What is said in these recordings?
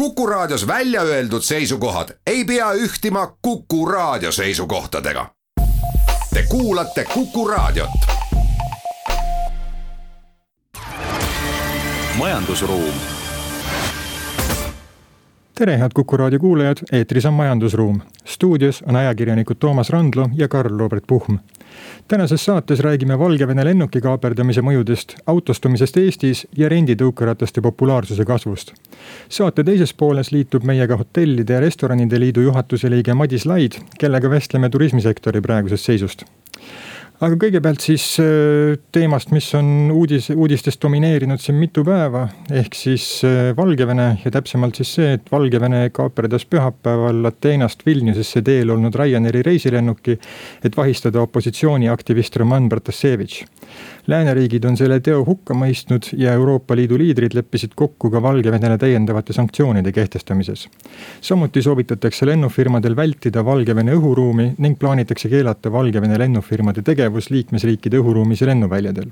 Kuku Raadios välja öeldud seisukohad ei pea ühtima Kuku Raadio seisukohtadega. Te kuulate Kuku Raadiot. majandusruum. tere, head Kuku Raadio kuulajad, eetris on Majandusruum. stuudios on ajakirjanikud Toomas Randlo ja Karl-Robert Puhm tänases saates räägime Valgevene lennuki kaaperdamise mõjudest, autostumisest Eestis ja renditõukerataste populaarsuse kasvust. saate teises pooles liitub meiega Hotellide ja Restoranide Liidu juhatuse liige Madis Laid, kellega vestleme turismisektori praegusest seisust aga kõigepealt siis äh, teemast, mis on uudis, uudistes domineerinud siin mitu päeva. ehk siis äh, Valgevene ja täpsemalt siis see, et Valgevene kaaperdas pühapäeval Ateenast Vilniusesse teel olnud Ryanairi reisilennuki. et vahistada opositsiooniaktivist Roman Protasevitš. Lääneriigid on selle teo hukka mõistnud ja Euroopa Liidu liidrid leppisid kokku ka Valgevenele täiendavate sanktsioonide kehtestamises. samuti soovitatakse lennufirmadel vältida Valgevene õhuruumi ning plaanitakse keelata Valgevene lennufirmade tegevus liikmesriikide õhuruumis ja lennuväljadel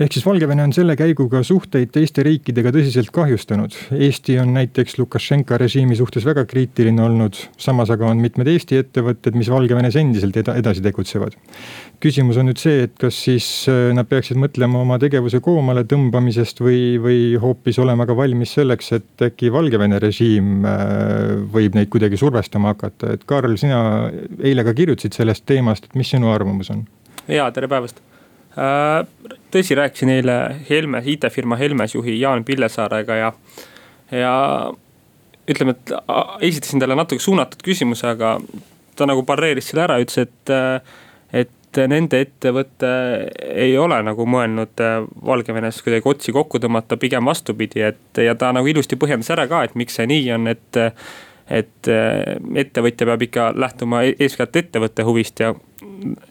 ehk siis Valgevene on selle käiguga suhteid teiste riikidega tõsiselt kahjustanud. Eesti on näiteks Lukašenka režiimi suhtes väga kriitiline olnud, samas aga on mitmed Eesti ettevõtted, mis Valgevenes endiselt eda, edasi tegutsevad. küsimus on nüüd see, et kas siis äh, nad peaksid mõtlema oma tegevuse koomale tõmbamisest või, või hoopis olema ka valmis selleks, et äkki Valgevene režiim äh, võib neid kuidagi survestama hakata, et Karl, sina eile ka kirjutasid sellest teemast, et mis sinu arvamus on? ja tere päevast tõsi, rääkisin eile Helmes, IT-firma Helmes juhi Jaan Pillesaarega ja, ja ütleme, et esitasin talle natuke suunatud küsimuse, aga ta nagu pareeris selle ära, ütles, et, et nende ettevõte ei ole nagu mõelnud Valgevenes kuidagi otsi kokku tõmmata, pigem vastupidi, et ja ta nagu ilusti põhjendas ära ka, et miks see nii on, et. et ettevõtja peab ikka lähtuma eeskätt ettevõtte huvist ja,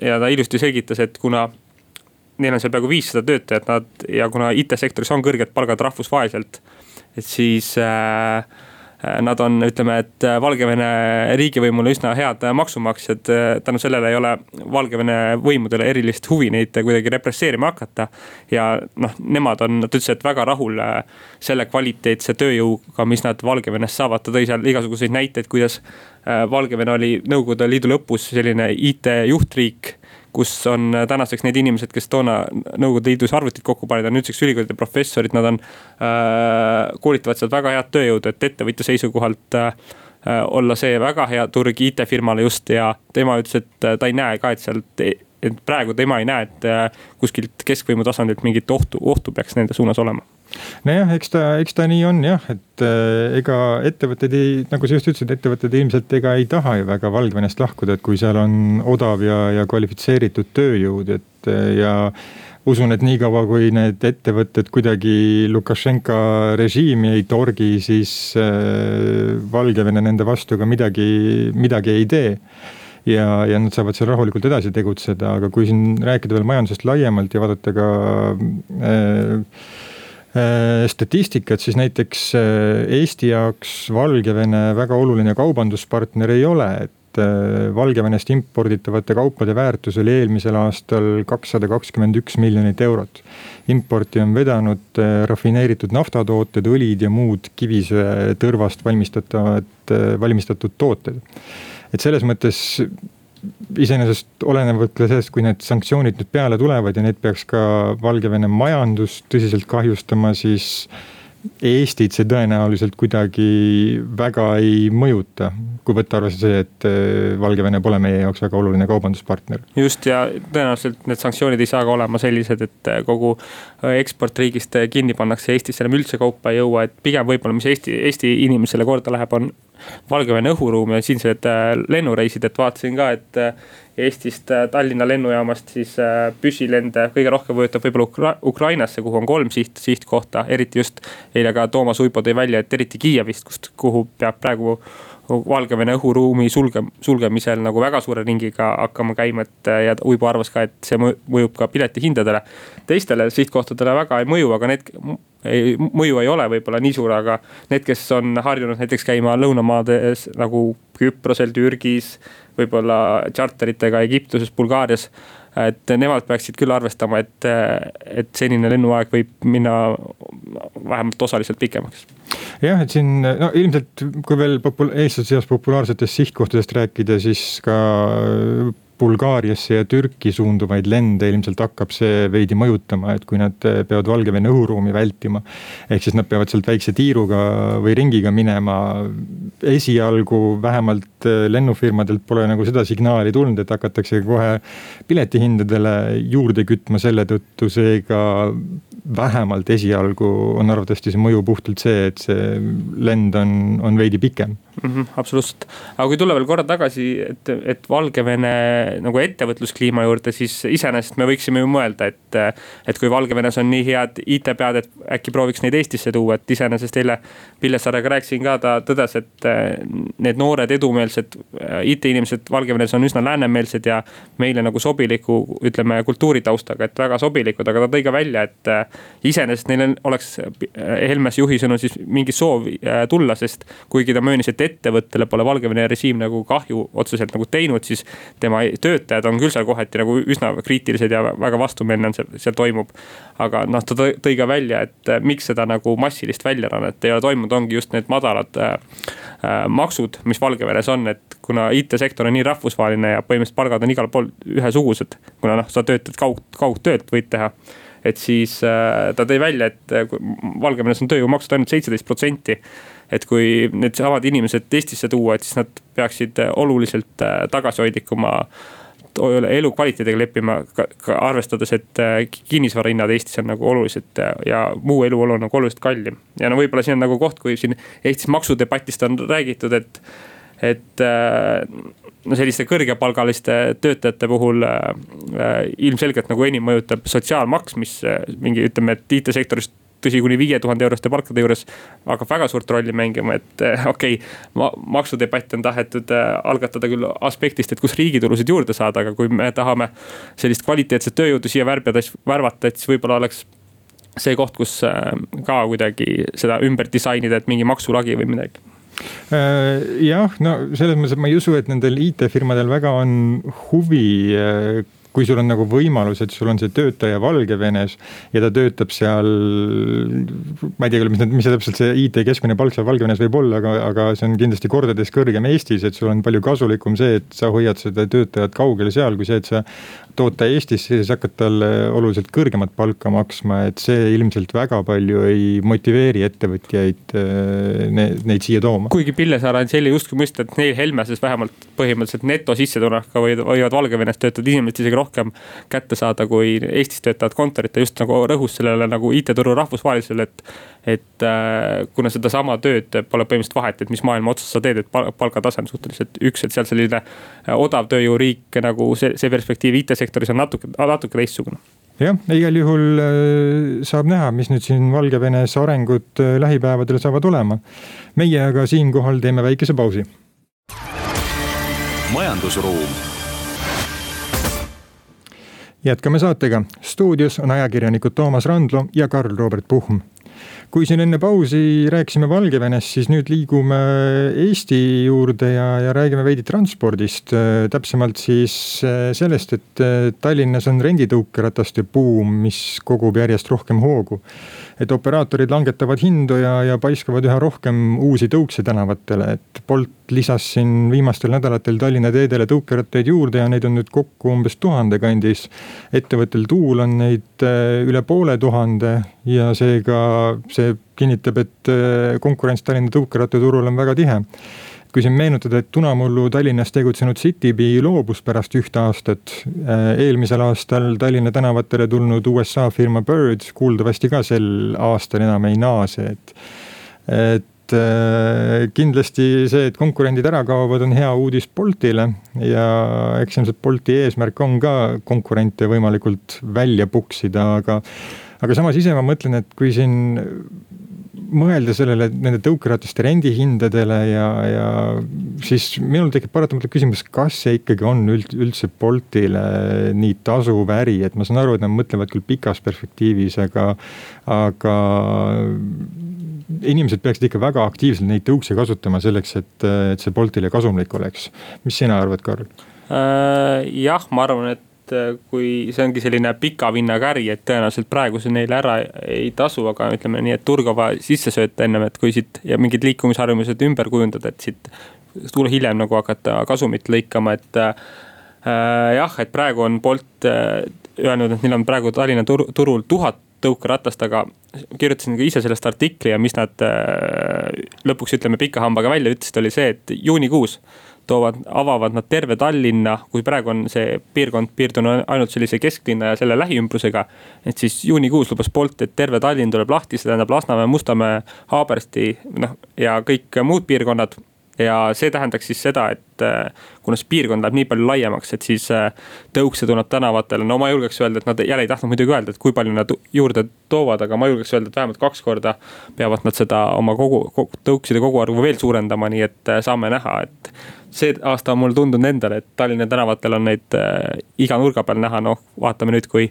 ja ta ilusti selgitas, et kuna neil on seal peaaegu viissada töötajat, nad ja kuna IT-sektoris on kõrged palgad rahvusvaheliselt, et siis äh, Nad on, ütleme, et Valgevene riigivõimule üsna head maksumaksjad, tänu sellele ei ole Valgevene võimudele erilist huvi neid kuidagi represseerima hakata. ja noh, nemad on, nad ütlesid, et väga rahul äh, selle kvaliteetse tööjõuga, mis nad Valgevenest saavad, ta tõi seal igasuguseid näiteid, kuidas äh, Valgevene oli Nõukogude Liidu lõpus selline IT-juhtriik kus on tänaseks need inimesed, kes toona Nõukogude Liidus arvutid kokku panid, on nüüdseks ülikoolide professorid, nad on äh,. koolitavad sealt väga head tööjõudu, et ettevõtja seisukohalt äh, olla see väga hea turg IT-firmale just ja tema ütles, et ta ei näe ka, et sealt et praegu tema ei näe, et äh, kuskilt keskvõimu tasandilt mingit ohtu, ohtu peaks nende suunas olema nojah, eks ta, eks ta nii on jah, et äh, ega ettevõtted ei, nagu sa just ütlesid, ettevõtted ilmselt ega ei taha ju väga Valgevenest lahkuda, et kui seal on odav ja, ja kvalifitseeritud tööjõud, et äh, ja usun, et niikaua kui need ettevõtted kuidagi Lukašenka režiimi ei torgi, siis äh, Valgevene nende vastu ka midagi, midagi ei tee. Ja, ja nad saavad seal rahulikult edasi tegutseda, aga kui siin rääkida veel majandusest laiemalt ja vaadata ka äh, statistikat, siis näiteks äh, Eesti jaoks Valgevene väga oluline kaubanduspartner ei ole, et äh, Valgevenest imporditavate kaupade väärtus oli eelmisel aastal kakssada kakskümmend üks miljonit eurot. importi on vedanud rafineeritud naftatooted, õlid ja muud kivisöetõrvast valmistatavad, valmistatud tooted. et selles mõttes iseenesest olenevalt ka sellest, kui need sanktsioonid nüüd peale tulevad ja need peaks ka Valgevene majandust tõsiselt kahjustama, siis Eestit see tõenäoliselt kuidagi väga ei mõjuta, kui võtta arvesse see, et äh, Valgevene pole meie jaoks väga oluline kaubanduspartner. just ja tõenäoliselt need sanktsioonid ei saa ka olema sellised, et äh, kogu äh, eksport riigist kinni pannakse, Eestisse enam üldse kaupa ei jõua, et pigem võib-olla, mis Eesti, Eesti inimesele korda läheb, on Valgevene õhuruum ja siinsed lennureisid, et vaatasin ka, et Eestist äh, Tallinna lennujaamast siis püsilende kõige rohkem mõjutab võib-olla Ukra Ukrainasse, kuhu on kolm siht, sihtkohta, eriti just. eile ka Toomas Uibo tõi välja, et eriti Kiievist, kust, kuhu peab praegu Valgevene õhuruumi sulge, sulgemisel nagu väga suure ringiga hakkama käima, et ja Uibo arvas ka, et see mõjub ka piletihindadele. teistele sihtkohtadele väga ei mõju, aga need ei, mõju ei ole võib-olla nii suur, aga need, kes on harjunud näiteks käima lõunamaades nagu Küprosel, Türgis, võib-olla tšarteritega Egiptuses, Bulgaarias et nemad peaksid küll arvestama, et, et senine lennuaeg võib minna vähemalt osaliselt pikemaks. Jah, et siin no ilmselt, kui veel popul-, eestlaste seas populaarsetest sihtkohtadest rääkida, siis ka Bulgaariasse ja Türki suunduvaid lende ilmselt hakkab see veidi mõjutama, et kui nad peavad Valgevene õhuruumi vältima. ehk siis nad peavad sealt väikse tiiruga või ringiga minema. esialgu vähemalt lennufirmadelt pole nagu seda signaali tulnud, et hakatakse kohe piletihindadele juurde kütma selle tõttu, seega vähemalt esialgu on arvatavasti see mõju puhtalt see, et see lend on, on veidi pikem mm. -hmm, absoluutselt, aga kui tulla veel korra tagasi, et, et Valgevene nagu ettevõtluskliima juurde, siis iseenesest me võiksime ju mõelda, et. et kui Valgevenes on nii head IT-pead, et äkki prooviks neid Eestisse tuua, et iseenesest eile Pillesaarega rääkisin ka, ta tõdes, et need noored edumeelsed IT-inimesed Valgevenes on üsna läänemeelsed ja meile nagu sobiliku, ütleme kultuuritaustaga, et väga sobilikud, aga ta tõi ka välja, et iseenesest neil oleks Helmes juhi sõnul siis mingi soov äh, tulla, sest kuigi ta möönis, et ettevõttele pole Valgevene režiim nagu kahju otseselt nagu teinud, siis tema töötajad on küll seal kohati nagu üsna kriitilised ja väga vastumeelne on see, seal toimub. aga noh, ta tõi ka välja, et äh, miks seda nagu massilist väljarännet ei ole toimunud, ongi just need madalad äh, äh, maksud, mis Valgevenes on, et kuna IT-sektor on nii rahvusvaheline ja põhimõtteliselt palgad on igal pool ühesugused. kuna noh, sa töötad kaug, kaugtööd võid teha et siis äh, ta tõi välja, et äh, Valgevenes on tööjõumaksud ainult seitseteist protsenti. et kui needsamad inimesed Eestisse tuua, et siis nad peaksid äh, oluliselt tagasihoidlikuma elukvaliteediga leppima, arvestades, et kinnisvara hinnad Eestis on nagu oluliselt ja muu eluolu on nagu oluliselt kallim. ja no võib-olla siin on nagu koht, kui siin Eestis maksudebatist on räägitud, et, et selliste kõrgepalgaliste töötajate puhul äh, äh, ilmselgelt nagu enim mõjutab sotsiaalmaks, mis äh, mingi ütleme, et IT-sektoris tõsi, kuni viie tuhande euroste palkade juures hakkab väga suurt rolli mängima, et okei okay,. maksudebatt on tahetud algatada küll aspektist, et kus riigi tulusid juurde saada, aga kui me tahame sellist kvaliteetset tööjõudu siia värbjada, värvata, et siis võib-olla oleks see koht, kus ka kuidagi seda ümber disainida, et mingi maksulagi või midagi jah, no selles mõttes, et ma ei usu, et nendel IT-firmadel väga on huvi äh, kui sul on nagu võimalus, et sul on see töötaja Valgevenes ja ta töötab seal. ma ei tea küll, mis need, mis see täpselt see IT keskmine palk seal Valgevenes võib olla, aga, aga see on kindlasti kordades kõrgem Eestis, et sul on palju kasulikum see, et sa hoiad seda töötajat kaugel seal, kui see, et sa tood ta Eestisse, siis hakkad talle oluliselt kõrgemat palka maksma, et see ilmselt väga palju ei motiveeri ettevõtjaid äh, ne, neid siia tooma. kuigi Pillesaar andis eile justkui mõista, et neil Helmeses vähemalt põhimõtteliselt netosissetulekuga võivad, võivad Valgevenes töötavad inimesed isegi rohkem kätte saada kui Eestis töötavad kontorid, ta just nagu rõhus sellele nagu IT-turu rahvusvahelisele, et. et äh, kuna sedasama tööd pole põhimõtteliselt vahet, et mis maailma otsas sa teed, et palgatase on suhteliselt üks, et seal selline äh, odav tööjõuriik nagu see, see perspektiiv IT-sektoris on natuke, natuke teistsugune jah, igal juhul äh, saab näha, mis nüüd siin Valgevenes arengud lähipäevadel saavad olema. meie aga siinkohal teeme väikese pausi. majandusruum jätkame saatega. stuudios on ajakirjanikud Toomas Randlo ja Karl-Robert Puhm kui siin enne pausi rääkisime Valgevenest, siis nüüd liigume Eesti juurde ja, ja räägime veidi transpordist. täpsemalt siis eh, sellest, et eh, Tallinnas on renditõukerataste buum, mis kogub järjest rohkem hoogu et operaatorid langetavad hindu ja, ja paiskavad üha rohkem uusi tõukse tänavatele, et Bolt lisas siin viimastel nädalatel Tallinna teedele tõukerattaid juurde ja neid on nüüd kokku umbes tuhande kandis. ettevõttel Tuul on neid äh, üle poole tuhande ja seega see kinnitab, et äh, konkurents Tallinna tõukerattaturul on väga tihe kui siin meenutada, et Tunamullu Tallinnas tegutsenud Citybee loobus pärast ühte aastat. Äh, eelmisel aastal Tallinna tänavatele tulnud USA firma Bird kuuldavasti ka sel aastal enam ei naase, et. et äh, kindlasti see, et konkurendid ära kaovad, on hea uudis Boltile ja eks ilmselt Bolti eesmärk on ka konkurente võimalikult välja puksida, aga aga samas ise ma mõtlen, et kui siin mõelda sellele, nende tõukerataste rendihindadele ja, ja siis minul tekib paratamatult küsimus, kas see ikkagi on üld, üldse Boltile nii tasuv äri, et ma saan aru, et nad mõtlevad küll pikas perspektiivis, aga, aga inimesed peaksid ikka väga aktiivselt neid tõukse kasutama selleks, et, et see Boltile kasumlik oleks. mis sina arvad, Karl? Äh, jah, ma arvan, et et äh, kui see ongi selline pika vinnaga äri, et tõenäoliselt praegu see neile ära ei tasu, aga ütleme nii, et turgu vaja sisse sööta ennem, et kui siit ja mingid liikumisharjumused ümber kujundada, et siit tule hiljem nagu hakata kasumit lõikama, et äh, jah, et praegu on Bolt äh, öelnud, et neil on praegu Tallinna tur turul tuhat tõukeratast, aga kirjutasin ka ise sellest artikli ja mis nad äh, lõpuks ütleme pika hambaga välja ütlesid, oli see, et juunikuus toovad, avavad nad terve Tallinna, kui praegu on see piirkond piirdunud ainult sellise kesklinna ja selle lähiümbrusega. et siis juunikuus lubas Bolt, et terve Tallinn tuleb lahti, see tähendab Lasnamäe, Mustamäe, Haabersti, noh ja kõik muud piirkonnad ja see tähendaks siis seda, et äh, kuna see piirkond läheb nii palju laiemaks, et siis äh, tõukse tuleb tänavatele, no ma julgeks öelda, et nad jälle ei tahtnud muidugi öelda, et kui palju nad juurde toovad, aga ma julgeks öelda, et vähemalt kaks korda peavad nad seda oma kogu, kogu, tõukside koguarvu veel suurendama, nii et äh, saame näha, et see aasta on mulle tundunud endale, et Tallinna tänavatel on neid äh, iga nurga peal näha, noh, vaatame nüüd, kui,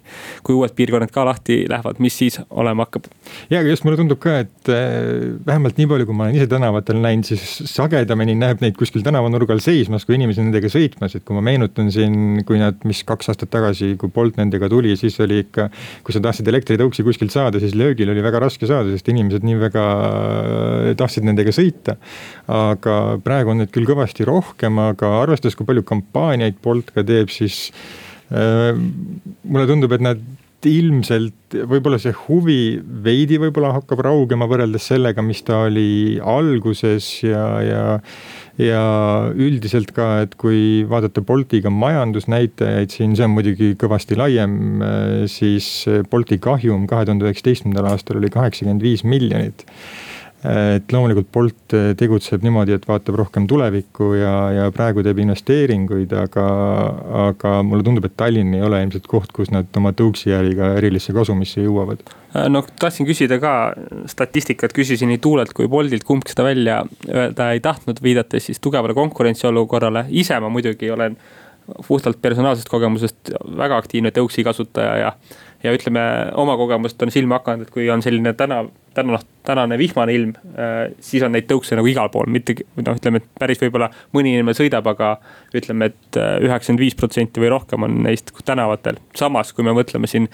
kui uued piirkonnad ka lahti lähevad, mis siis olema hakkab. ja, aga just mulle tundub ka, et äh, vähemalt nii palju, kui ma olen ise tänavatel näinud, siis sagedamini näeb neid kuskil tänavanurgal seismas, kui inimesed nendega sõitmas, et kui ma meenutan siin, kui nad, mis kaks aastat tagasi, kui Bolt nendega tuli, siis oli ikka. kui sa tahtsid elektritõuksi kuskilt saada, siis löögil oli väga raske saada, sest inimesed nii väga äh, tahtsid nendega sõita. aga praegu on neid küll kõvasti rohkem rohkem, aga arvestades, kui palju kampaaniaid Bolt ka teeb, siis äh, mulle tundub, et nad ilmselt võib-olla see huvi veidi võib-olla hakkab raugema võrreldes sellega, mis ta oli alguses ja, ja. ja üldiselt ka, et kui vaadata Boltiga majandusnäitajaid siin, see on muidugi kõvasti laiem, äh, siis Bolti kahjum kahe tuhande üheksateistkümnendal aastal oli kaheksakümmend viis miljonit et loomulikult Bolt eh, tegutseb niimoodi, et vaatab rohkem tulevikku ja, ja praegu teeb investeeringuid, aga, aga mulle tundub, et Tallinn ei ole ilmselt koht, kus nad oma tõuksiäriga erilisse kasumisse jõuavad. Äh, noh, tahtsin küsida ka statistikat, küsisin nii Tuulelt kui Boltilt, kumbki seda välja öelda ei tahtnud, viidates siis tugevale konkurentsiolukorrale. ise ma muidugi olen puhtalt personaalsest kogemusest väga aktiivne tõuksi kasutaja ja ja ütleme, oma kogemust on silma hakanud, et kui on selline täna, täna noh, tänane vihmane ilm, äh, siis on neid tõukse nagu igal pool, mitte noh, ütleme, et päris võib-olla mõni inimene sõidab, aga ütleme et, et äh, üheksakümmend viis protsenti või rohkem on neist tänavatel. samas, kui me mõtleme siin,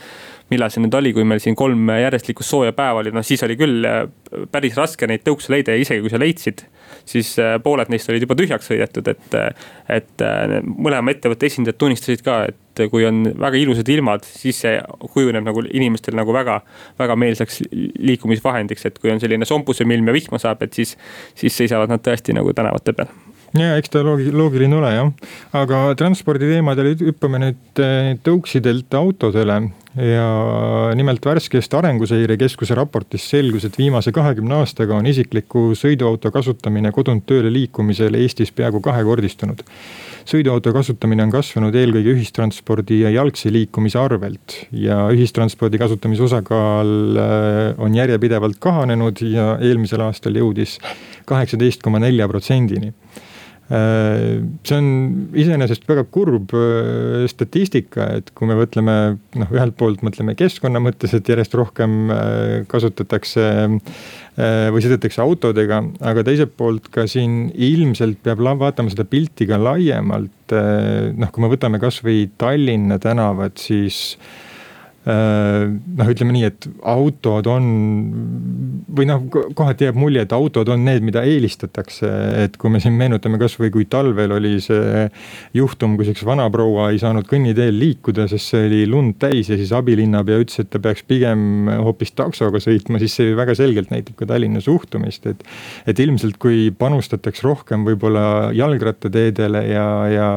millal see nüüd oli, kui meil siin kolm järjestlikku sooja päeva oli, noh siis oli küll äh, päris raske neid tõukse leida ja isegi kui sa leidsid, siis pooled neist olid juba tühjaks sõidetud, et, et mõlema ettevõtte esindajad tunnistasid ka, et kui on väga ilusad ilmad, siis see kujuneb nagu inimestel nagu väga, väga meelsaks liikumisvahendiks, et kui on selline sompusem ilm ja vihma saab, et siis, siis seisavad nad tõesti nagu tänavate peal. Ja eks ta loogi-, loogiline ole jah, aga transporditeemadel hüppame nüüd tõuksidelt autodele ja nimelt värskest Arenguseire Keskuse raportist selgus, et viimase kahekümne aastaga on isikliku sõiduauto kasutamine kodunt tööle liikumisel Eestis peaaegu kahekordistunud. Sõiduauto kasutamine on kasvanud eelkõige ühistranspordi ja jalgsi liikumise arvelt ja ühistranspordi kasutamise osakaal äh, on järjepidevalt kahanenud ja eelmisel aastal jõudis kaheksateist koma nelja protsendini see on iseenesest väga kurb äh, statistika, et kui me mõtleme noh, ühelt poolt mõtleme keskkonna mõttes, et järjest rohkem äh, kasutatakse või sõidetakse autodega, aga teiselt poolt ka siin ilmselt peab vaatama seda pilti ka laiemalt. noh, kui me võtame kasvõi Tallinna tänavad, siis Äh, noh, ütleme nii, et autod on või noh, kohati jääb mulje, et autod on need, mida eelistatakse, et kui me siin meenutame kasvõi kui talvel oli see juhtum, kus üks vanaproua ei saanud kõnniteel liikuda, sest see oli lund täis ja siis abilinnapea ütles, et ta peaks pigem hoopis taksoga sõitma, siis see väga selgelt näitab ka Tallinna suhtumist, et. et ilmselt, kui panustataks rohkem võib-olla jalgrattateedele ja, ja,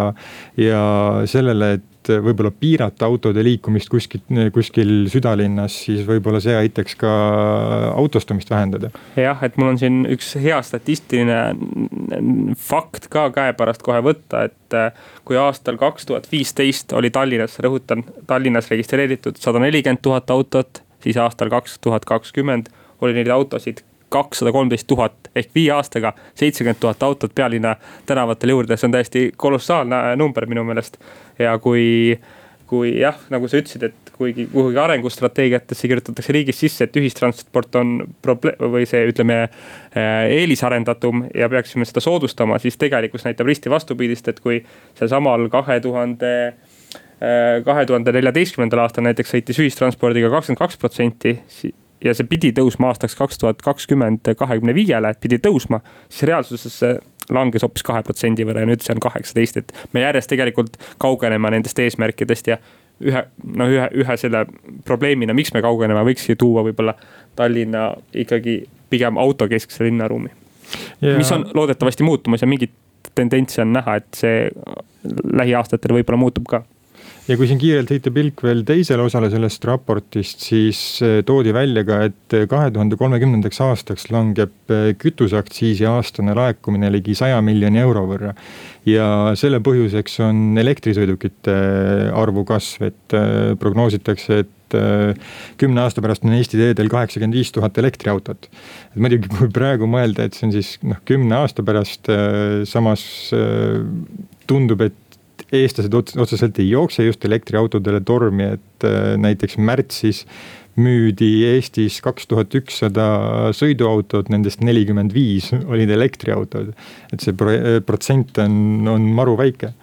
ja sellele, et et võib-olla piirata autode liikumist kuskil, kuskil südalinnas, siis võib-olla see aitaks ka autostumist vähendada. jah, et mul on siin üks hea statistiline fakt ka käepärast kohe võtta, et äh, kui aastal kaks tuhat viisteist oli Tallinnas, rõhutan, Tallinnas registreeritud sada nelikümmend tuhat autot, siis aastal kaks tuhat kakskümmend oli neid autosid kakssada kolmteist tuhat ehk viie aastaga seitsekümmend tuhat autot pealinna tänavatele juurde, see on täiesti kolossaalne number minu meelest. Ja kui, kui jah, nagu sa ütlesid, et kuigi kuhugi arengustrateegiatesse kirjutatakse riigis sisse, et ühistransport on probleem või see, ütleme eh, eelisarendatum ja peaksime seda soodustama, siis tegelikkus näitab risti vastupidist, et kui sealsamal kahe tuhande kahe tuhande neljateistkümnendal aastal näiteks sõitis ühistranspordiga kakskümmend kaks protsenti ja see pidi tõusma aastaks kaks tuhat kakskümmend kahekümne viiele, pidi tõusma, siis reaalsuses see langes hoopis kahe protsendi võrra ja nüüd see on kaheksateist, et me järjest tegelikult kaugeneme nendest eesmärkidest ja ühe, no ühe, ühe selle probleemina, miks me kaugeneme, võikski tuua võib-olla Tallinna ikkagi pigem autokeskse linnaruumi. Ja.... mis on loodetavasti muutumas ja mingit tendentsi on näha, et see lähiaastatel võib-olla muutub ka ja kui siin kiirelt heita pilk veel teisele osale sellest raportist, siis eh, toodi välja ka, et kahe tuhande kolmekümnendaks aastaks langeb eh, kütuseaktsiisi aastane laekumine ligi saja miljoni euro võrra. ja selle põhjuseks on elektrisõidukite arvu kasv, et eh, prognoositakse, et kümne aasta pärast on Eesti teedel kaheksakümmend viis tuhat elektriautot. et muidugi, kui praegu mõelda, et see on siis noh, kümne aasta pärast, samas tundub, et eestlased otseselt ei jookse just elektriautodele tormi, et äh, näiteks märtsis müüdi Eestis kaks tuhat ükssada sõiduautot, nendest nelikümmend viis olid elektriautod. et see protsent on, on maru väike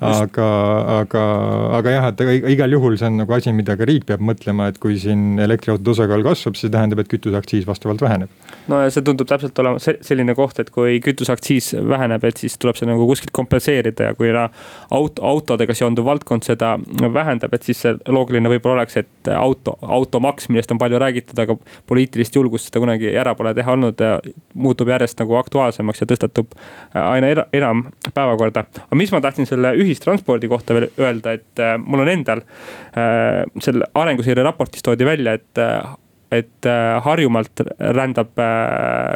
aga, aga, aga jah, et igal juhul see on nagu asi, mida ka riik peab mõtlema, et kui siin elektriautode osakaal kasvab, see tähendab, et kütuseaktsiis vastavalt väheneb. no ja see tundub täpselt olema selline koht, et kui kütuseaktsiis väheneb, et siis tuleb see nagu kuskilt kompenseerida ja kui auto, autodega seonduv valdkond seda vähendab, et siis see loogiline võib-olla oleks, et auto, automaks, millest on palju räägitud, aga poliitilist julgust seda kunagi ära pole teha olnud, muutub järjest nagu aktuaalsemaks ja tõstatub aina enam päevakorda. aga mis ma tahtsin selle ühistranspordi kohta veel öelda, et äh, mul on endal äh, selle arenguseire raportis toodi välja, et äh, et Harjumaalt rändab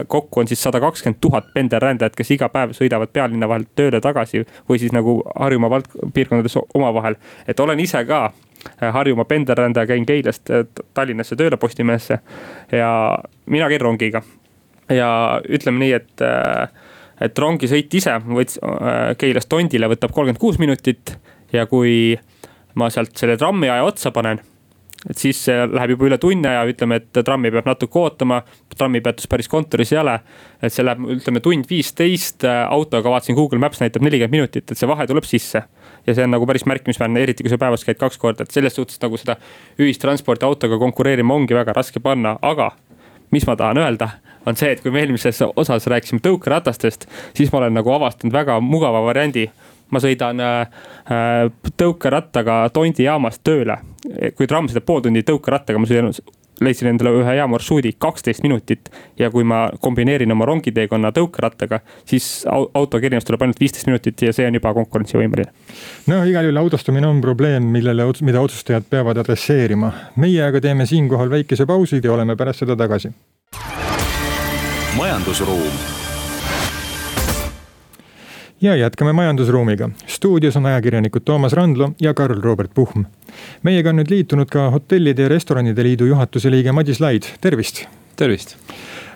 kokku on siis sada kakskümmend tuhat pendelrändajat, kes iga päev sõidavad pealinna vahelt tööle tagasi või siis nagu Harjumaa vald-, piirkondades omavahel. et olen ise ka Harjumaa pendelrändaja, käin Keilast Tallinnasse tööle Postimehesse ja mina käin rongiga. ja ütleme nii, et et rongisõit ise võts-, äh, Keilast Tondile võtab kolmkümmend kuus minutit ja kui ma sealt selle trammiaja otsa panen, et siis läheb juba üle tunni aja, ütleme, et trammi peab natuke ootama, trammipeatus päris kontoris ei ole. et see läheb, ütleme tund viisteist, äh, autoga vaatasin Google Maps näitab nelikümmend minutit, et see vahe tuleb sisse. ja see on nagu päris märkimisväärne, eriti kui sa päevas käid kaks korda, et selles suhtes nagu seda ühistransporti autoga konkureerima ongi väga raske panna, aga mis ma tahan öelda, on see, et kui me eelmises osas rääkisime tõukeratastest, siis ma olen nagu avastanud väga mugava variandi. ma sõidan äh, äh tõukerattaga Tondi jaamast tööle. kui tramm sõidab pool tundi tõukerattaga, ma sõidan leidsin endale ühe hea marsruudi, kaksteist minutit. ja kui ma kombineerin oma rongiteekonna tõukerattaga, siis autoga erinevus tuleb ainult viisteist minutit ja see on juba konkurentsivõimeline. no igal juhul autostumine on probleem, millele, mida otsustajad peavad adresseerima. meie aga teeme siinkohal väikese pausi ja oleme pärast seda tagasi. Majandusruum ja jätkame majandusruumiga. stuudios on ajakirjanikud Toomas Randlo ja Karl-Robert Puhm. meiega on nüüd liitunud ka Hotellide ja Restoranide Liidu juhatuse liige Madis Laid, tervist. tervist.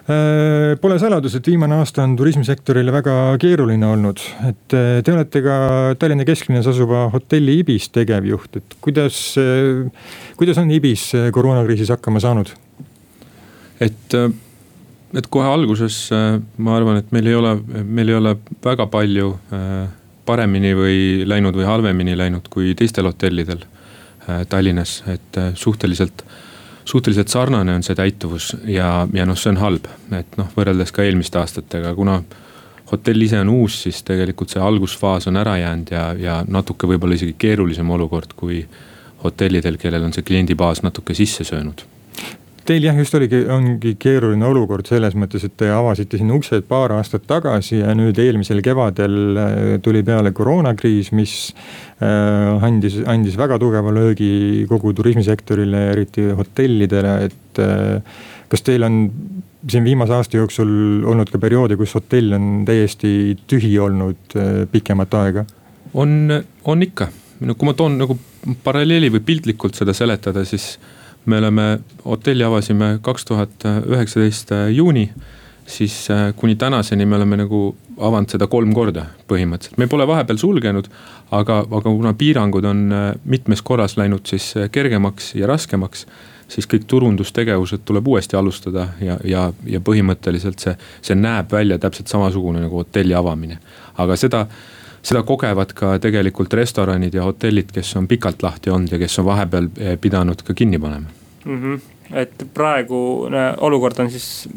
Äh, pole saladus, et viimane aasta on turismisektorile väga keeruline olnud, et äh, te olete ka Tallinna kesklinnas asuva hotelli Ibis tegevjuht, et kuidas, äh, kuidas on Ibis koroonakriisis hakkama saanud? et et kohe alguses äh, ma arvan, et meil ei ole, meil ei ole väga palju äh, paremini või läinud või halvemini läinud kui teistel hotellidel äh, Tallinnas, et suhteliselt suhteliselt sarnane on see täituvus ja, ja noh, see on halb, et noh, võrreldes ka eelmiste aastatega, kuna hotell ise on uus, siis tegelikult see algusfaas on ära jäänud ja, ja natuke võib-olla isegi keerulisem olukord kui hotellidel, kellel on see kliendibaas natuke sisse söönud Teil jah, just oligi, ongi keeruline olukord selles mõttes, et te avasite siin uksed paar aastat tagasi ja nüüd eelmisel kevadel äh, tuli peale koroonakriis, mis äh, andis, andis väga tugeva löögi kogu turismisektorile, eriti hotellidele, et äh, kas teil on siin viimase aasta jooksul olnud ka perioode, kus hotell on täiesti tühi olnud pikemat aega? on, on ikka, no kui ma toon nagu paralleeli või piltlikult seda seletada, siis me oleme, hotelli avasime kaks tuhat üheksateist äh, juuni siis äh, kuni tänaseni me oleme nagu avanud seda kolm korda põhimõtteliselt, me pole vahepeal sulgenud. aga, aga kuna piirangud on äh, mitmes korras läinud siis kergemaks ja raskemaks, siis kõik turundustegevused tuleb uuesti alustada ja, ja, ja põhimõtteliselt see, see näeb välja täpselt samasugune nagu hotelli avamine. aga seda seda kogevad ka tegelikult restoranid ja hotellid, kes on pikalt lahti olnud ja kes on vahepeal pidanud ka kinni panema. Mm. -hmm et praegune olukord on siis,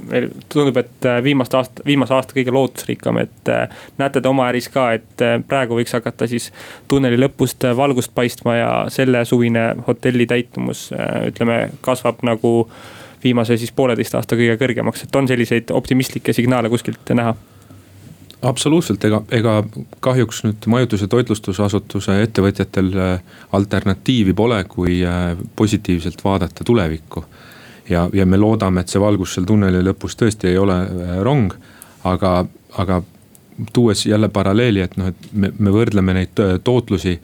tundub, et äh, viimaste aasta, viimase aasta kõige lootusrikkam, et äh, näete te oma äris ka, et praegu võiks hakata siis tunneli lõpust valgust paistma ja selle suvine hotelli täitumus ütleme, kasvab nagu viimase siis pooleteist aasta kõige kõrgemaks, et on selliseid optimistlikke signaale kuskilt näha absoluutselt, ega, ega kahjuks nüüd majutus- ja toitlustusasutuse ettevõtjatel alternatiivi pole, kui positiivselt vaadata tulevikku ja, ja me loodame, et see valgus seal tunneli lõpus tõesti ei ole äh, rong. aga, aga tuues jälle paralleeli, et noh, et me, me võrdleme neid tootlusi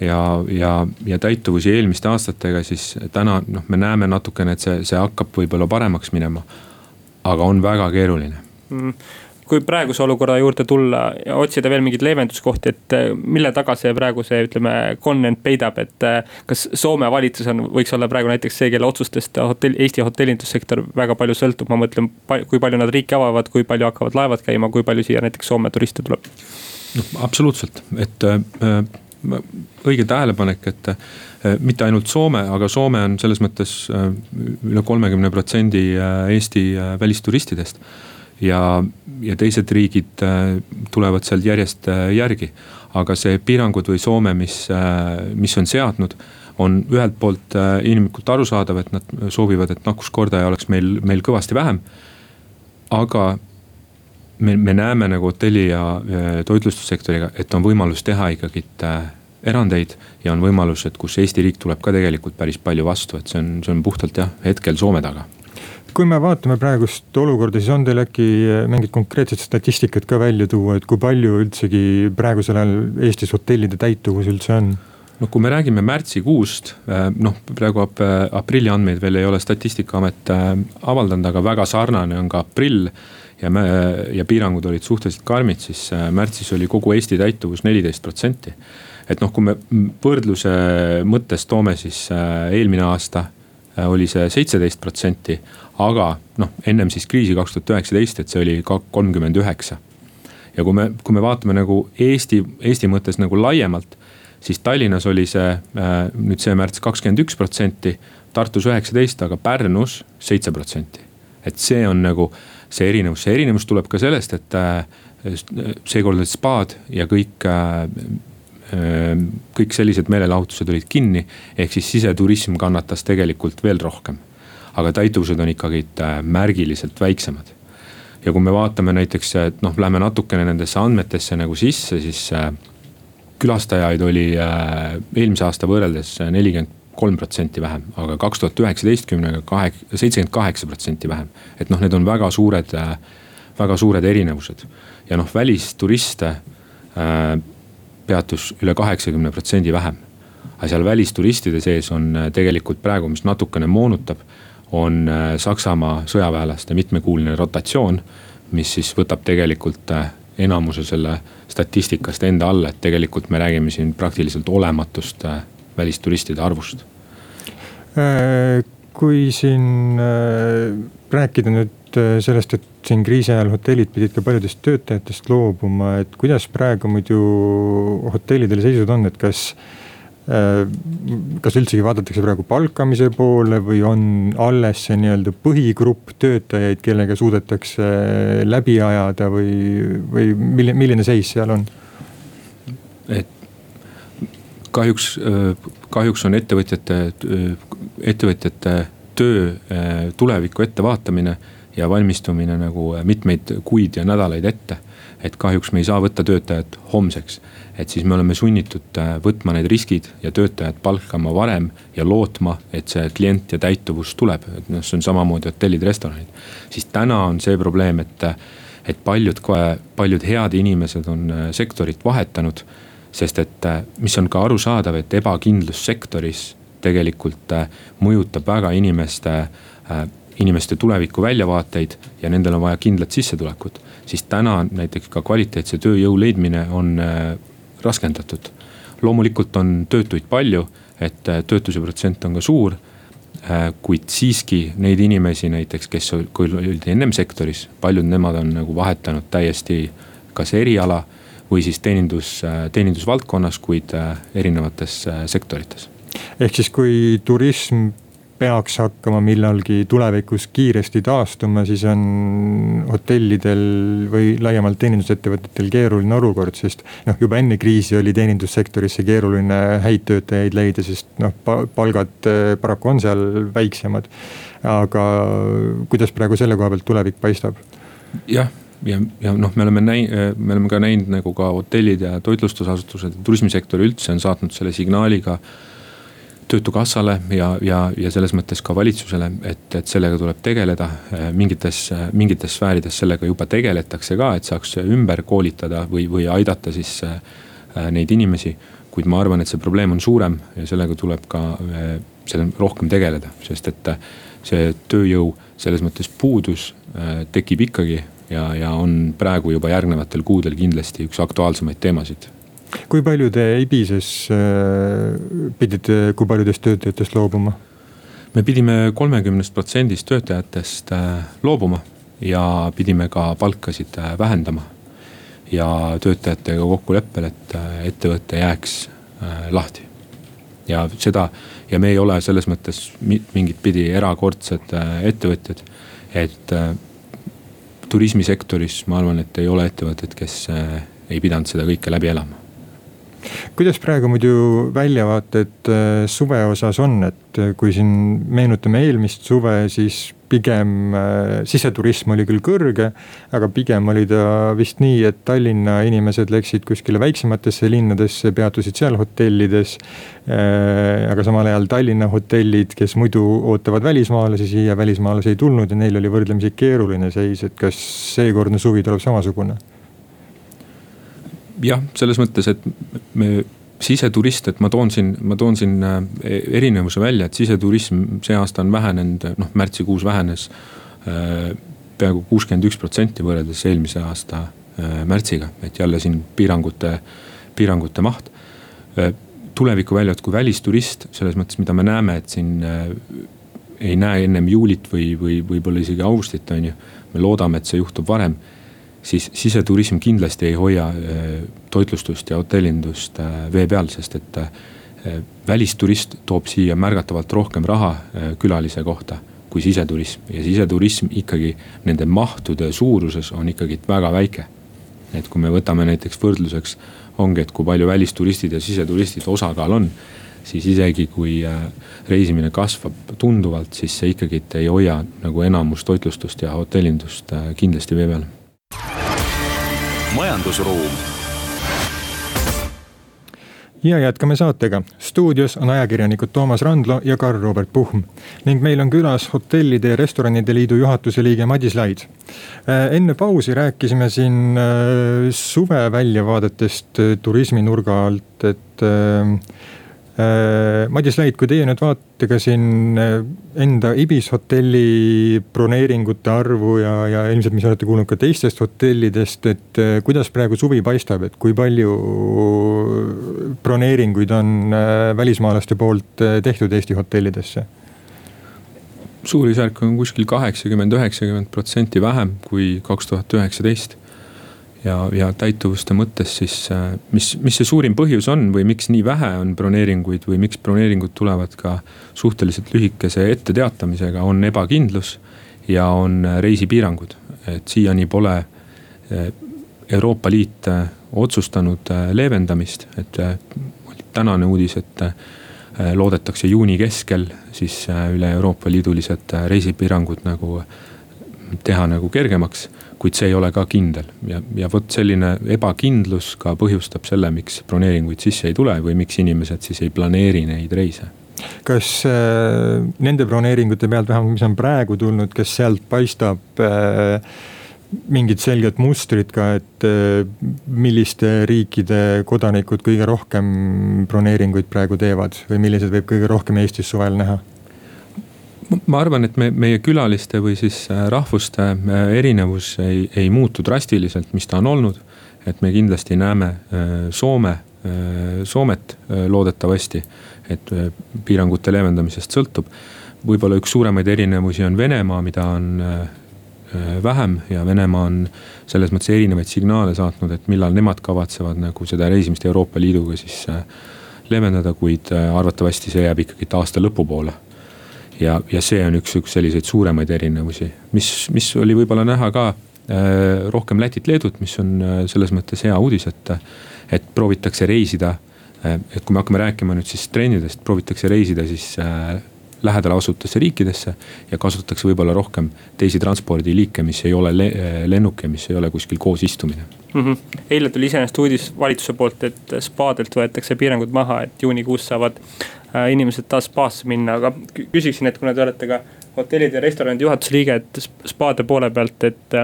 ja, ja, ja täituvusi eelmiste aastatega, siis täna noh, me näeme natukene, et see, see hakkab võib-olla paremaks minema. aga on väga keeruline mm kui praeguse olukorra juurde tulla ja otsida veel mingeid leevenduskohti, et eh, mille taga see praegu see, ütleme, konvent peidab, et eh, kas Soome valitsus on, võiks olla praegu näiteks see, kelle otsustest hotell, Eesti hotellindussektor väga palju sõltub, ma mõtlen, kui palju nad riiki avavad, kui palju hakkavad laevad käima, kui palju siia näiteks Soome turiste tuleb? noh, absoluutselt, et äh, õige tähelepanek, et äh, mitte ainult Soome, aga Soome on selles mõttes äh, üle kolmekümne protsendi Eesti välisturistidest ja, ja teised riigid äh, tulevad sealt järjest äh, järgi. aga see piirangud või Soome, mis, äh, mis on seadnud, on ühelt poolt inimlikult arusaadav, et nad soovivad, et nakkuskordaja oleks meil, meil kõvasti vähem. aga me, me näeme nagu hotelli ja toitlustussektoriga, et on võimalus teha ikkagi erandeid ja on võimalus, et kus Eesti riik tuleb ka tegelikult päris palju vastu, et see on, see on puhtalt jah, hetkel Soome taga kui me vaatame praegust olukorda, siis on teil äkki eh, mingit konkreetset statistikat ka välja tuua, et kui palju üldsegi praegusel ajal Eestis hotellide täituvus üldse on? noh, kui me räägime märtsikuust, eh, noh praegu ap, aprilli andmeid veel ei ole statistikaamet eh, avaldanud, aga väga sarnane on ka aprill. ja me, ja piirangud olid suhteliselt karmid, siis märtsis oli kogu Eesti täituvus neliteist protsenti. et noh, kui me võrdluse mõttes toome, siis eelmine aasta oli see seitseteist protsenti aga noh, ennem siis kriisi kaks tuhat üheksateist, et see oli ka kolmkümmend üheksa. ja kui me, kui me vaatame nagu Eesti, Eesti mõttes nagu laiemalt, siis Tallinnas oli see äh, nüüd see märts kakskümmend üks protsenti, Tartus üheksateist, aga Pärnus seitse protsenti. et see on nagu see erinevus, see erinevus tuleb ka sellest, et äh, seekord olid spaad ja kõik äh, kõik sellised meelelahutused olid kinni, ehk siis siseturism kannatas tegelikult veel rohkem aga täituvused on ikkagi äh, märgiliselt väiksemad. ja kui me vaatame näiteks, et noh, lähme natukene nendesse andmetesse nagu sisse, siis äh, külastajaid oli äh, eelmise aasta võrreldes nelikümmend kolm protsenti vähem, aga kaks tuhat üheksateistkümnega kahe, seitsekümmend kaheksa protsenti vähem. et noh, need on väga suured, väga suured erinevused ja noh, välisturiste peatus üle kaheksakümne protsendi vähem. aga seal välisturistide sees on tegelikult praegu, mis natukene moonutab on äh, Saksamaa sõjaväelaste mitmekuuline rotatsioon, mis siis võtab tegelikult äh, enamuse selle statistikast enda alla, et tegelikult me räägime siin praktiliselt olematust äh, välisturistide arvust. kui siin rääkida nüüd sellest, et siin kriisi ajal hotellid pidid ka paljudest töötajatest loobuma, et kuidas praegu muidu hotellidel seisud on, et kas kas üldsegi vaadatakse praegu palkamise poole või on alles see nii-öelda põhigrupp töötajaid, kellega suudetakse läbi ajada või, või milline, milline seis seal on? et kahjuks, kahjuks on ettevõtjate, ettevõtjate töö tuleviku ettevaatamine ja valmistumine nagu mitmeid kuid ja nädalaid ette. Et kahjuks me ei saa võtta töötajat homseks et siis me oleme sunnitud äh, võtma need riskid ja töötajad palkama varem ja lootma, et see klient ja täituvus tuleb, et noh, see on samamoodi hotellid, restoranid. siis täna on see probleem, et, et paljud, paljud head inimesed on äh, sektorit vahetanud. sest et, äh, mis on ka arusaadav, et ebakindlus sektoris tegelikult mõjutab väga inimeste inimeste tuleviku väljavaateid ja nendel on vaja kindlat sissetulekut. Siis täna näiteks ka kvaliteetse tööjõu leidmine on raskendatud. loomulikult on töötuid palju, et äh, töötuse protsent on ka suur. Äh, kuid siiski neid inimesi näiteks, kes olid ennem sektoris, paljud nemad on nagu vahetanud täiesti kas eriala või siis teenindus, teenindusvaldkonnas, kuid erinevates sektorites. ehk siis, kui turism peaks hakkama millalgi tulevikus kiiresti taastuma, siis on hotellidel või laiemalt teenindusettevõtetel keeruline olukord, sest noh, juba enne kriisi oli teenindussektorisse keeruline häid töötajaid leida, sest noh, palgad eh, paraku on seal väiksemad. aga kuidas praegu selle koha pealt tulevik paistab? jah, ja, ja noh, me oleme näinud, me oleme ka näinud nagu ka hotellid ja toitlustusasutused ja turismisektor üldse on saatnud selle signaali ka töötukassale ja, ja, ja selles mõttes ka valitsusele, et, et sellega tuleb tegeleda. mingites, mingites sfäärides sellega juba tegeletakse ka, et saaks ümber koolitada või, või aidata siis äh, neid inimesi. kuid ma arvan, et see probleem on suurem ja sellega tuleb ka selle rohkem tegeleda, sest et see tööjõu selles mõttes puudus tekib ikkagi ja, ja on praegu juba järgnevatel kuudel kindlasti üks aktuaalsemaid teemasid kui palju te Ibises äh, pidite, kui paljudest töötajatest loobuma? me pidime kolmekümnest protsendist töötajatest äh, loobuma ja pidime ka palkasid äh, vähendama. ja töötajatega kokkuleppel, et ettevõte jääks lahti. ja seda ja me ei ole selles mõttes mingit pidi erakordsed ettevõtjad, et turismisektoris ma arvan, et ei ole ettevõtet, kes ei pidanud seda kõike läbi elama kuidas praegu muidu väljavaated äh, suve osas on, et äh, kui siin meenutame eelmist suve, siis pigem äh, siseturism oli küll kõrge, aga pigem oli ta vist nii, et Tallinna inimesed läksid kuskile väiksematesse linnadesse, peatusid seal hotellides. aga samal ajal Tallinna hotellid, kes muidu ootavad välismaalasi siia, välismaalasi ei tulnud ja neil oli võrdlemisi keeruline seis, et kas seekordne suvi tuleb samasugune jah, selles mõttes, et me siseturist, et ma toon siin, ma toon siin äh, erinevuse välja, et siseturism see aasta on vähenenud, noh märtsikuus vähenes äh, peaaegu kuuskümmend üks protsenti võrreldes eelmise aasta äh, märtsiga, et jälle siin piirangute, piirangute maht. tuleviku väljad kui välisturist, selles mõttes, mida me näeme, et siin ei näe ennem juulit või, või võib-olla isegi augustit, on ju. me loodame, et see juhtub varem siis siseturism kindlasti ei hoia äh, toitlustust ja hotellindust äh, vee peal, sest et äh, välisturist toob siia märgatavalt rohkem raha külalise kohta kui siseturism ja siseturism ikkagi nende mahtude suuruses on ikkagi väga väike. et kui me võtame näiteks võrdluseks, ongi, et kui palju välisturistid ja siseturistid osakaal on, siis isegi kui reisimine kasvab tunduvalt, siis see ikkagi ei hoia nagu enamus toitlustust ja hotellindust kindlasti vee peal majandusruum. ja jätkame saatega. stuudios on ajakirjanikud Toomas Randlo ja Karl-Robert Puhm ning meil on külas Hotellide ja Restoranide Liidu juhatuse liige Madis Laid. Äh, enne pausi rääkisime siin äh, suve väljavaadetest äh, turismi nurga alt, et Madis Lait, kui teie nüüd vaatate ka siin äh, enda Ibis hotelli broneeringute arvu ja, ja ilmselt, mis olete kuulnud ka teistest hotellidest, et äh, kuidas praegu suvi paistab, et kui palju broneeringuid on välismaalaste poolt tehtud Eesti hotellidesse? suurusjärk on kuskil kaheksakümmend, üheksakümmend protsenti vähem kui kaks tuhat üheksateist ja, ja täituvuste mõttes siis, äh, mis, mis see suurim põhjus on või miks nii vähe on broneeringuid või miks broneeringud tulevad ka suhteliselt lühikese etteteatamisega, on ebakindlus ja on äh, reisipiirangud. et siiani pole äh, Euroopa Liit otsustanud leevendamist, et tänane uudis, et loodetakse juuni keskel siis üle Euroopa Liidulised reisipiirangud nagu teha nagu kergemaks kuid see ei ole ka kindel ja, ja vot selline ebakindlus ka põhjustab selle, miks broneeringuid sisse ei tule või miks inimesed siis ei planeeri neid reise kas äh, nende broneeringute pealt, vähemalt mis on praegu tulnud, kas sealt paistab äh, mingit selget mustrit ka, et äh, milliste riikide kodanikud kõige rohkem broneeringuid praegu teevad või millised võib kõige rohkem Eestis suvel näha? Ma arvan, et me, meie külaliste või siis äh, rahvuste äh, erinevus ei, ei muutu drastiliselt, mis ta on olnud. et me kindlasti näeme äh, Soome, Soomet loodetavasti, et piirangute leevendamisest sõltub. võib-olla üks suuremaid erinevusi on Venemaa, mida on vähem ja Venemaa on selles mõttes erinevaid signaale saatnud, et millal nemad kavatsevad nagu seda reisimist Euroopa Liiduga siis leevendada, kuid arvatavasti see jääb ikkagi aasta lõpupoole ja, ja see on üks, üks selliseid suuremaid erinevusi, mis, mis oli võib-olla näha ka äh, rohkem Lätit-Leedut, mis on äh, selles mõttes hea uudis, et, et proovitakse reisida äh,. et kui me hakkame rääkima nüüd siis trendidest, proovitakse reisida siis äh, lähedale asuvatesse riikidesse ja kasutatakse võib-olla rohkem teisi transpordiliike, mis ei ole le lennuk ja mis ei ole kuskil koos istumine mm. -hmm. eile tuli iseenesest uudis valitsuse poolt, et spaadelt võetakse piirangud maha, et juunikuus saavad inimesed taas spaasse minna, aga küsiksin, et kuna te olete ka hotellide ja restoranide juhatuse liige, et spaade poole pealt, et.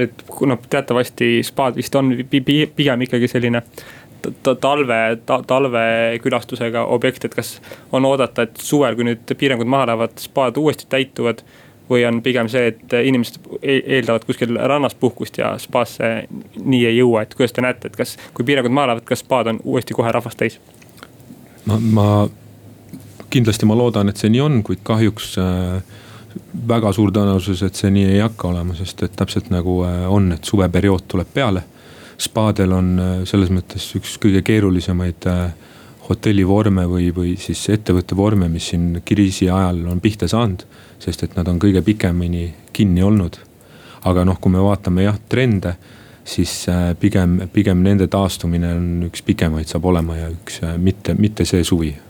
et kuna teatavasti spaad vist on pigem ikkagi selline talve ta,, talvekülastusega objekt, et kas on oodata, et suvel, kui nüüd piirangud maha lähevad, spaad uuesti täituvad või on pigem see, et inimesed e-, eeldavad kuskil rannas puhkust ja spaasse nii ei jõua, et kuidas te näete, et kas, kui piirangud maha lähevad, kas spaad on uuesti kohe rahvast täis? Ma, ma kindlasti ma loodan, et see nii on, kuid kahjuks äh, väga suur tõenäosus, et see nii ei hakka olema, sest et täpselt nagu äh, on, et suveperiood tuleb peale. spaadel on äh, selles mõttes üks kõige keerulisemaid äh, hotellivorme või, või siis ettevõtte vorme, mis siin kriisi ajal on pihta saanud. sest et nad on kõige pikemini kinni olnud. aga noh, kui me vaatame jah trende siis äh, pigem, pigem nende taastumine on üks pikemaid saab olema ja üks äh, mitte, mitte see suvi äh,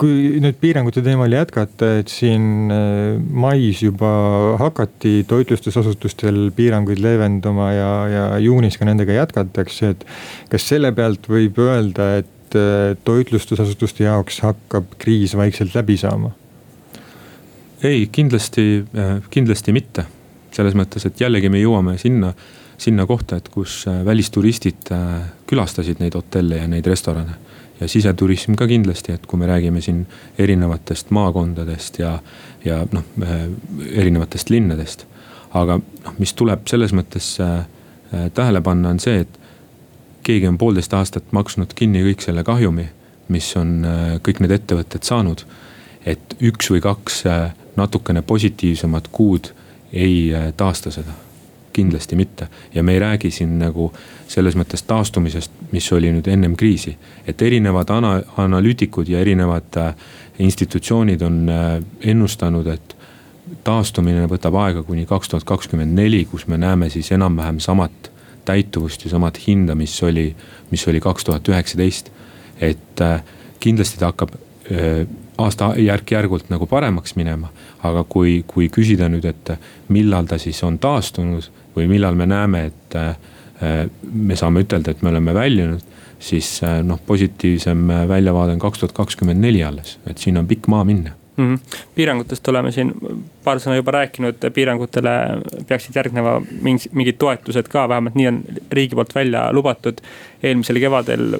kui nüüd piirangute teemal jätkata, et siin mais juba hakati toitlustusasutustel piiranguid leevendama ja, ja juunis ka nendega jätkatakse, et. kas selle pealt võib öelda, et toitlustusasutuste jaoks hakkab kriis vaikselt läbi saama? ei, kindlasti, kindlasti mitte selles mõttes, et jällegi me jõuame sinna, sinna kohta, et kus äh, välisturistid äh, külastasid neid hotelle ja neid restorane. ja siseturism ka kindlasti, et kui me räägime siin erinevatest maakondadest ja, ja noh, äh, erinevatest linnadest. aga noh, mis tuleb selles mõttes tähele panna, on see, et keegi on poolteist aastat maksnud kinni kõik selle kahjumi, mis on kõik need ettevõtted saanud. et üks või kaks natukene positiivsemat kuud ei äh, taasta seda kindlasti mitte. ja me ei räägi siin nagu selles mõttes taastumisest, mis oli nüüd ennem kriisi. et erinevad ana-, analüütikud ja erinevad äh, institutsioonid on äh, ennustanud, et taastumine võtab aega kuni kaks tuhat kakskümmend neli, kus me näeme siis enam-vähem samat täituvust ja samat hinda, mis oli, mis oli kaks tuhat üheksateist. et kindlasti ta hakkab aasta järk-järgult nagu paremaks minema. aga kui, kui küsida nüüd, et millal ta siis on taastunud või millal me näeme, et äh, me saame ütelda, et me oleme väljunud siis äh, noh, positiivsem väljavaade on kaks tuhat kakskümmend neli alles, et siin on pikk maa minna mm. -hmm. piirangutest oleme siin paar sõna juba rääkinud, piirangutele peaksid järgnema mingid toetused ka, vähemalt nii on riigi poolt välja lubatud. eelmisel kevadel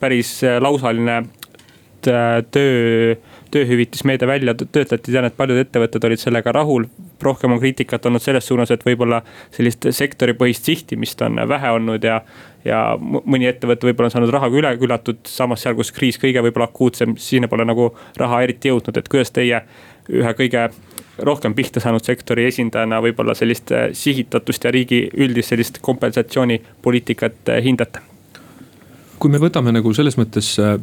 päris lausaline äh, töö tööhüvitismeede välja töötati, tean, et paljud ettevõtted olid sellega rahul. rohkem on kriitikat olnud selles suunas, et võib-olla sellist sektoripõhist sihtimist on vähe olnud ja. ja mõni ettevõte võib-olla on saanud rahaga üle küllatud, samas seal, kus kriis kõige võib-olla akuutsem, sinna pole nagu raha eriti jõudnud, et kuidas teie ühe kõige rohkem pihta saanud sektori esindajana võib-olla sellist sihitatust ja riigi üldist sellist kompensatsioonipoliitikat hindate? Kui me võtame nagu selles mõttes äh,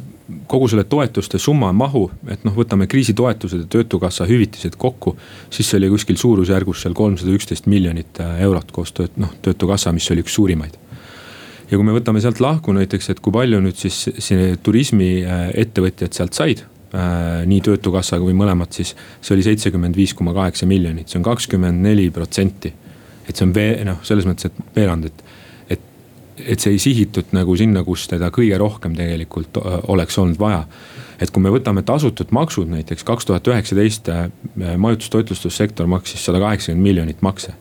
kogu selle toetuste summa mahu, et noh, võtame kriisitoetused ja töötukassa hüvitised kokku. siis see oli kuskil suurusjärgus seal kolmsada üksteist miljonit äh, eurot koos tööt-, noh töötukassa, mis oli üks suurimaid. ja kui me võtame sealt lahku näiteks, et kui palju nüüd siis turismiettevõtjad sealt said äh,. nii töötukassaga või mõlemad, siis see oli seitsekümmend viis koma kaheksa miljonit, see on kakskümmend neli protsenti. et see on vee-, noh, selles mõttes, et veerand, et et see ei sihitud nagu sinna, kus teda kõige rohkem tegelikult oleks olnud vaja. et kui me võtame tasutud maksud näiteks kaks tuhat üheksateist majutus-toitlustussektor maksis sada kaheksakümmend miljonit makse.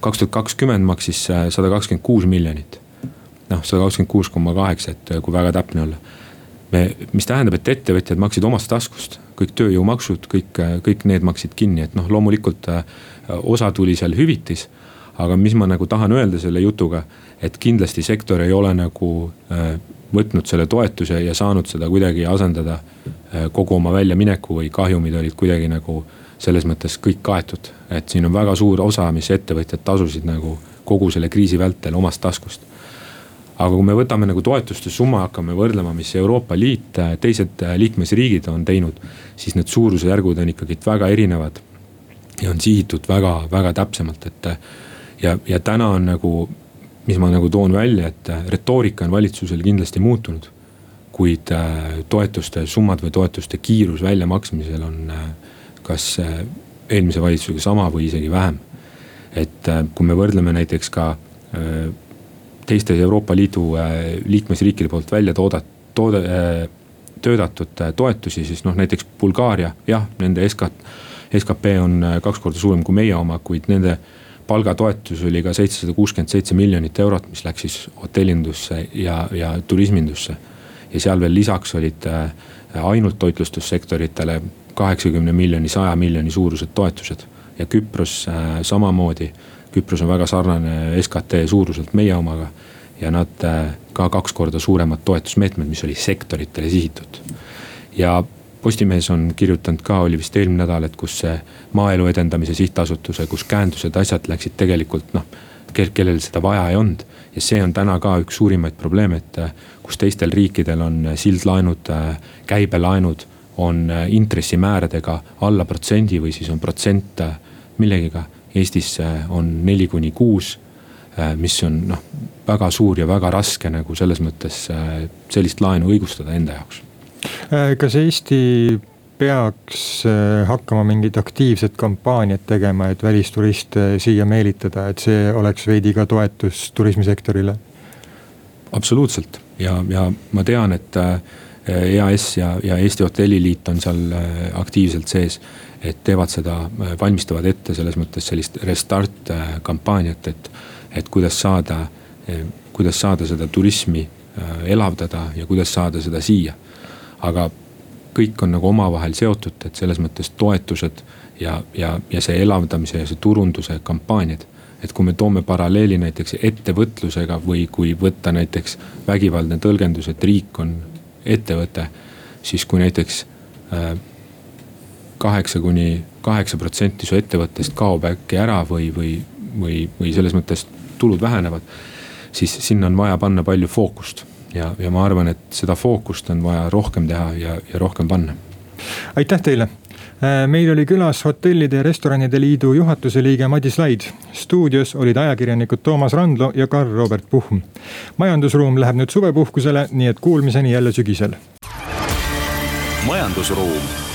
kaks tuhat kakskümmend maksis sada kakskümmend kuus miljonit. noh, sada kakskümmend kuus koma kaheksa, et kui väga täpne olla. me, mis tähendab, et ettevõtjad maksid omast taskust, kõik tööjõumaksud, kõik, kõik need maksid kinni, et noh, loomulikult osa tuli seal hüvitis aga mis ma nagu tahan öelda selle jutuga, et kindlasti sektor ei ole nagu äh, võtnud selle toetuse ja saanud seda kuidagi asendada äh, kogu oma väljamineku või kahjumid olid kuidagi nagu selles mõttes kõik kaetud, et siin on väga suur osa, mis ettevõtjad tasusid nagu kogu selle kriisi vältel omast taskust aga kui me võtame nagu toetuste summa, hakkame võrdlema, mis Euroopa Liit, teised liikmesriigid on teinud, siis need suurusjärgud on ikkagi väga erinevad. ja on sihitud väga-väga täpsemalt, et ja, ja täna on nagu, mis ma nagu toon välja, et retoorika on valitsusel kindlasti muutunud. kuid äh, toetuste summad või toetuste kiirus väljamaksmisel on äh, kas äh, eelmise valitsusega sama või isegi vähem. et kui me võrdleme näiteks ka teiste Euroopa Liidu liikmesriikide poolt välja toodat-, toode, töötatud toetusi, siis noh, näiteks Bulgaaria, jah, nende SK, SKP on kaks korda suurem kui meie oma, kuid nende palgatoetus oli ka seitsesada kuuskümmend seitse miljonit eurot, mis läks siis hotellindusse ja, ja turismindusse. ja seal veel lisaks olid äh, ainult toitlustussektoritele kaheksakümne miljoni, saja miljoni suurused toetused. ja Küpros äh, samamoodi, Küpros on väga sarnane SKT suuruselt meie omaga. ja nad äh, ka kaks korda suuremad toetusmeetmed, mis oli sektoritele sihitud. ja Postimehes on kirjutanud ka, oli vist eelmine nädal, et kus see maaelu edendamise sihtasutuse, kus käendused, asjad läksid tegelikult noh, kellel seda vaja ei olnud. ja see on täna ka üks suurimaid probleeme, et kus teistel riikidel on sildlaenud, käibelaenud on intressimääradega alla protsendi või siis on protsent millegiga. Eestis on neli kuni kuus, mis on noh, väga suur ja väga raske nagu selles mõttes sellist laenu õigustada enda jaoks Äh, kas Eesti peaks äh, hakkama mingit aktiivset kampaaniat tegema, et välisturiste siia meelitada, et see oleks veidi ka toetus turismisektorile? absoluutselt ja, ja ma tean, et EAS äh, ja, ja Eesti Hotelliliit on seal aktiivselt sees. et teevad seda, valmistavad ette selles mõttes sellist restart kampaaniat, et, et kuidas saada, kuidas saada seda turismi elavdada ja kuidas saada seda siia aga kõik on nagu omavahel seotud, et selles mõttes toetused ja, ja, ja see elavdamise ja see turunduse kampaaniad. et kui me toome paralleeli näiteks ettevõtlusega või kui võtta näiteks vägivaldne tõlgendus, et riik on ettevõte. siis kui näiteks äh, kaheksa kuni kaheksa protsenti su ettevõttest kaob äkki ära või, või, või, või selles mõttes tulud vähenevad. siis sinna on vaja panna palju fookust ja, ja ma arvan, et seda fookust on vaja rohkem teha ja, ja rohkem panna. aitäh teile äh, meil oli külas Hotellide ja Restoranide Liidu juhatuse liige Madis Laid. stuudios olid ajakirjanikud Toomas Randlo ja Karl-Robert Puhm. majandusruum läheb nüüd suvepuhkusele, nii et kuulmiseni jälle sügisel. majandusruum